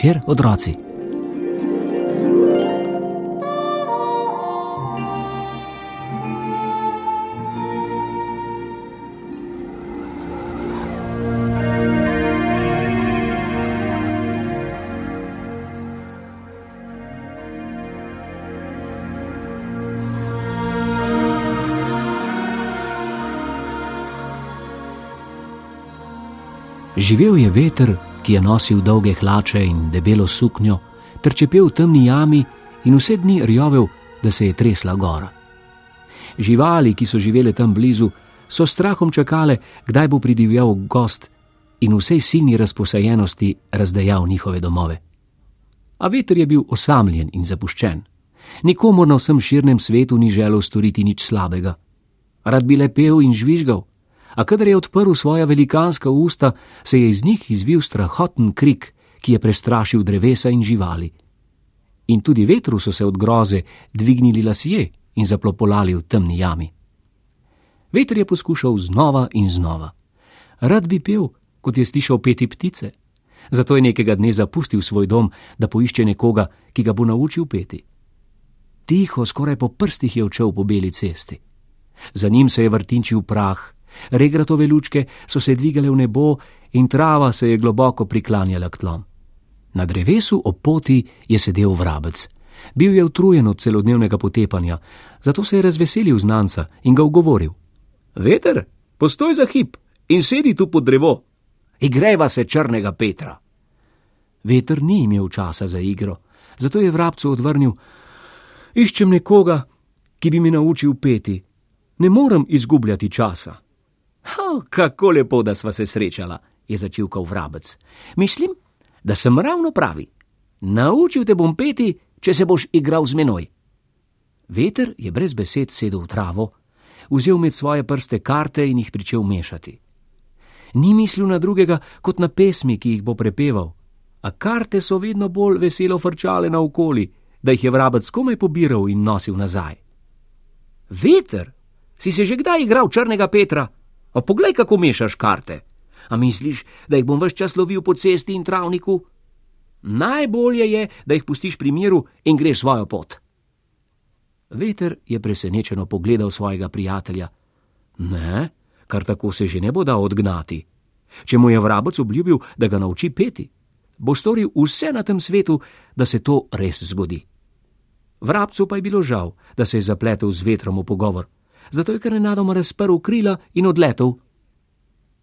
večer, otroci. Živel je veter, ki je nosil dolge hlače in debelo suknjo, ter čepel v temni jami in vse dni rjovel, da se je tresla gora. Živali, ki so živele tam blizu, so strahom čakale, kdaj bo pridivjal gost in vsej silni razposajenosti razdejal njihove domove. A veter je bil osamljen in zapuščen. Nikomor na vsem širnem svetu ni želel storiti nič slabega. Rad bi le pel in žvižgal, a kadar je odprl svoja velikanska usta, se je iz njih izvil strahoten krik, ki je prestrašil drevesa in živali. In tudi vetru so se od groze dvignili lasje in zaplopolali v temni jami. Veter je poskušal znova in znova. Rad bi pel, kot je slišal peti ptice. Zato je nekega dne zapustil svoj dom, da poišče nekoga, ki ga bo naučil peti. Tiho, skoraj po prstih je odšel po beli cesti. Za njim se je vrtinčil prah, Regratove lučke so se dvigale v nebo in trava se je globoko priklanjala k tlom. Na drevesu ob poti je sedel vrabec. Bil je utrujen od celodnevnega potepanja, zato se je razveselil znanca in ga ugovoril: Veter, postoj za hip in sedi tu pod drevo. Igreva se črnega Petra. Veter ni imel časa za igro, zato je vrabcu odvrnil: Iščem nekoga, ki bi mi naučil peti. Ne morem izgubljati časa. Oh, kako lepo, da sva se srečala, je začel kot vrabec. Mislim, da sem ravno pravi. Naučil te bom peti, če se boš igral z menoj. Veter je brez besed sedel v travo, vzel med svoje prste karte in jih pričel mešati. Ni mislil na drugega kot na pesmi, ki jih bo prepeval, a karte so vedno bolj veselo frčale naokoli, da jih je vrabec komaj pobiral in nosil nazaj. Veter, si se že kdaj igral črnega Petra? A poglej, kako mešaš karte. A misliš, da jih bom vse čas lovil po cesti in travniku? Najbolje je, da jih pustiš pri miru in greš svojo pot. Veter je presenečeno pogledal svojega prijatelja. Ne, kar tako se že ne bo dal odgnati. Če mu je vrabec obljubil, da ga nauči peti, bo storil vse na tem svetu, da se to res zgodi. Vrabcu pa je bilo žal, da se je zapletel z vetrom v pogovor zato je kar nenadoma razprl krila in odletel.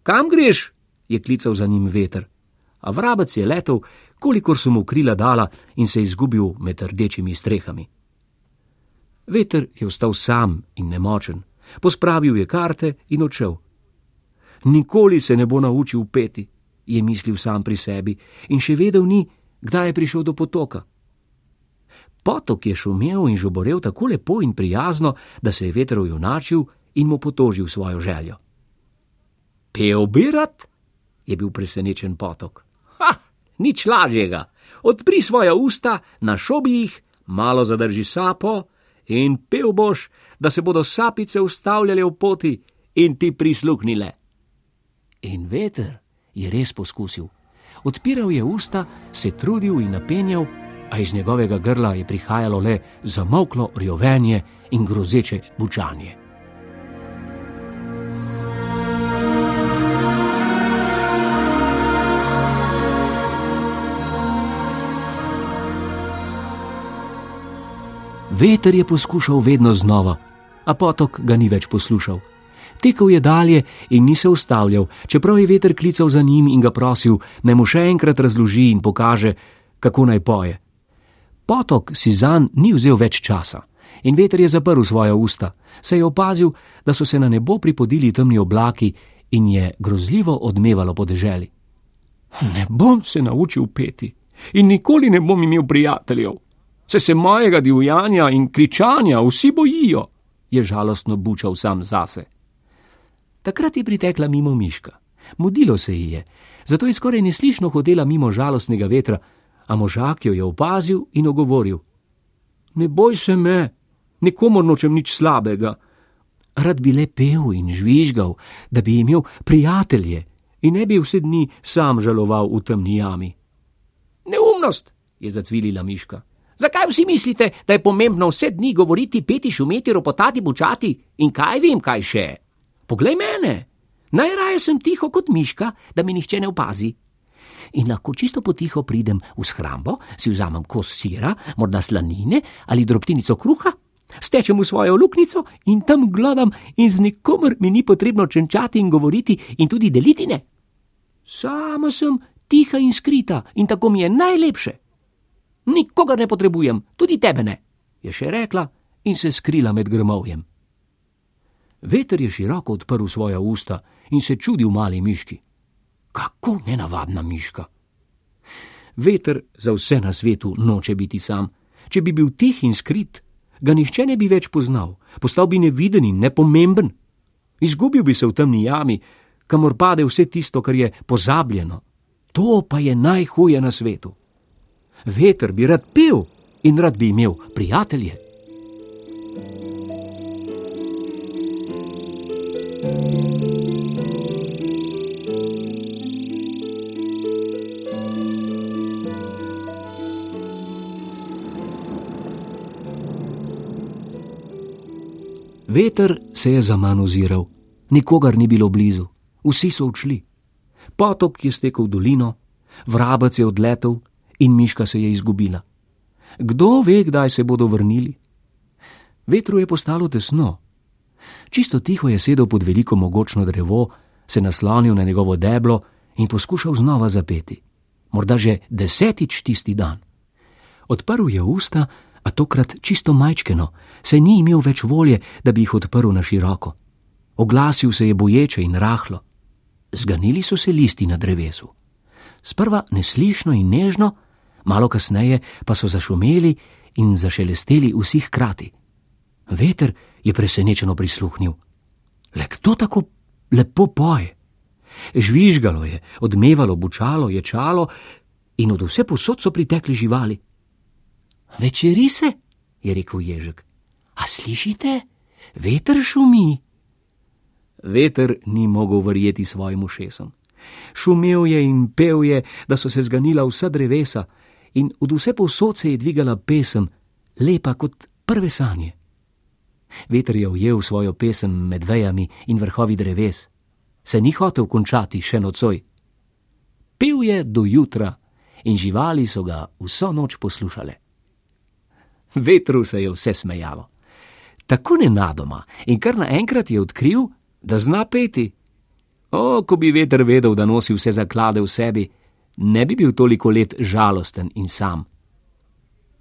Kam greš? je klical za njim veter. A vrabec je letel, kolikor so mu krila dala in se izgubil med rdečimi strehami. Veter je ostal sam in nemočen, pospravil je karte in odšel. Nikoli se ne bo naučil peti, je mislil sam pri sebi in še vedel ni, kdaj je prišel do potoka. Potok je šumel in žuborel tako lepo in prijazno, da se je veter junačil in mu potožil svojo željo. Pev bi rad? je bil presenečen potok. Ha, nič lažjega. Odpri svoja usta, našobi jih, malo zadrži sapo in pev boš, da se bodo sapice ustavljale v poti in ti prisluhnile. In veter je res poskusil. Odpiral je usta, se trudil in napenjal, a iz njegovega grla je prihajalo le zamoklo rjovenje in grozeče bučanje. Veter je poskušal vedno znova, a potok ga ni več poslušal. Tekel je dalje in ni se ustavljal, čeprav je veter klical za njim in ga prosil, naj mu še enkrat razloži in pokaže, kako naj poje. Potok si zanj ni vzel več časa in veter je zaprl svoja usta, se je opazil, da so se na nebo pripodili temni oblaki in je grozljivo odmevalo po deželi. Ne bom se naučil peti in nikoli ne bom imel prijateljev. Se se mojega divjanja in kričanja vsi bojijo, je žalostno bučal sam zase. Takrat je pritekla mimo miška. Mudilo se ji je, zato je skoraj neslišno hodila mimo žalostnega vetra, a možak jo je opazil in ogovoril: Ne boj se me, nikomu nočem nič slabega. Rad bi le pel in žvižgal, da bi imel prijatelje in ne bi vse dni sam žaloval v temni jami. neumnost, je zacvilila Miška. Zakaj vsi mislite, da je pomembno vse dni govoriti, peti, šumeti, ropotati, bučati in kaj vem, kaj še? Poglej mene, najraje sem tiho kot Miška, da mi nihče ne opazi. In lahko čisto potiho pridem v shrambo, si vzamem kos sira, morda slanine ali drobtinico kruha, stečem v svojo luknjico in tam gledam, in z nikomer mi ni potrebno čenčati in govoriti in tudi deliti ne. Sama sem tiha in skrita in tako mi je najlepše. Nikogar ne potrebujem, tudi tebe ne, je še rekla in se skrila med grmovjem. Veter je široko odprl svoja usta in se čudil mali miški. Kako nenavadna miška! Veter za vse na svetu noče biti sam. Če bi bil tih in skrit, ga nihče ne bi več poznal, postal bi neviden in nepomemben. Izgubil bi se v temni jami, kamor pade vse tisto, kar je pozabljeno. To pa je najhuje na svetu. Veter bi rad pil in rad bi imel prijatelje. Veter se je za mano oziral, nikogar ni bilo blizu, vsi so odšli. Potok je stekel dolino, vrabec je odletel in miška se je izgubila. Kdo ve, kdaj se bodo vrnili? Vetru je postalo tesno. Čisto tiho je sedel pod veliko mogočno drevo, se naslonil na njegovo deblo in poskušal znova zapeti. Morda že desetič tisti dan. Odprl je usta, a tokrat čisto majčkeno, se ni imel več volje, da bi jih odprl na široko. Oglasil se je boječe in rahlo. Zganili so se listi na drevesu. Sprva neslišno in nežno, malo kasneje pa so zašumeli in zašelesteli vsi hkrati. Veter je presenečeno prisluhnil. Le kdo tako lepo poje? Žvižgalo je, odmevalo, bučalo, ječalo in od vse posod so pritekli živali. Večeri se, je rekel ježek. A slišite, veter šumi? Veter ni mogel verjeti svojim ušesom. Šumel je in pel je, da so se zganila vsa drevesa, in od vse posod se je dvigala pesem, lepa kot prve sanje. Veter je ujel svojo pesem med vejami in vrhovi dreves, se ni hotel končati še nocoj. Pil je do jutra in živali so ga vso noč poslušale. Vetru se je vse smejalo. Tako nenadoma in kar naenkrat je odkril, da zna peti. O, ko bi veter vedel, da nosi vse zaklade v sebi, ne bi bil toliko let žalosten in sam.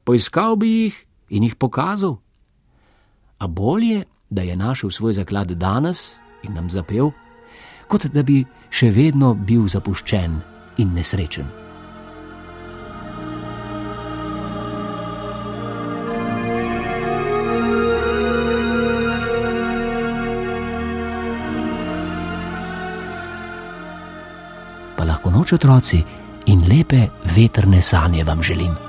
Poiskal bi jih in jih pokazal. A bolje, da je našel svoj zaklad danes in nam zapel, kot da bi še vedno bil zapuščen in nesrečen. Noč otroci in lepe veterne sanje vam želim.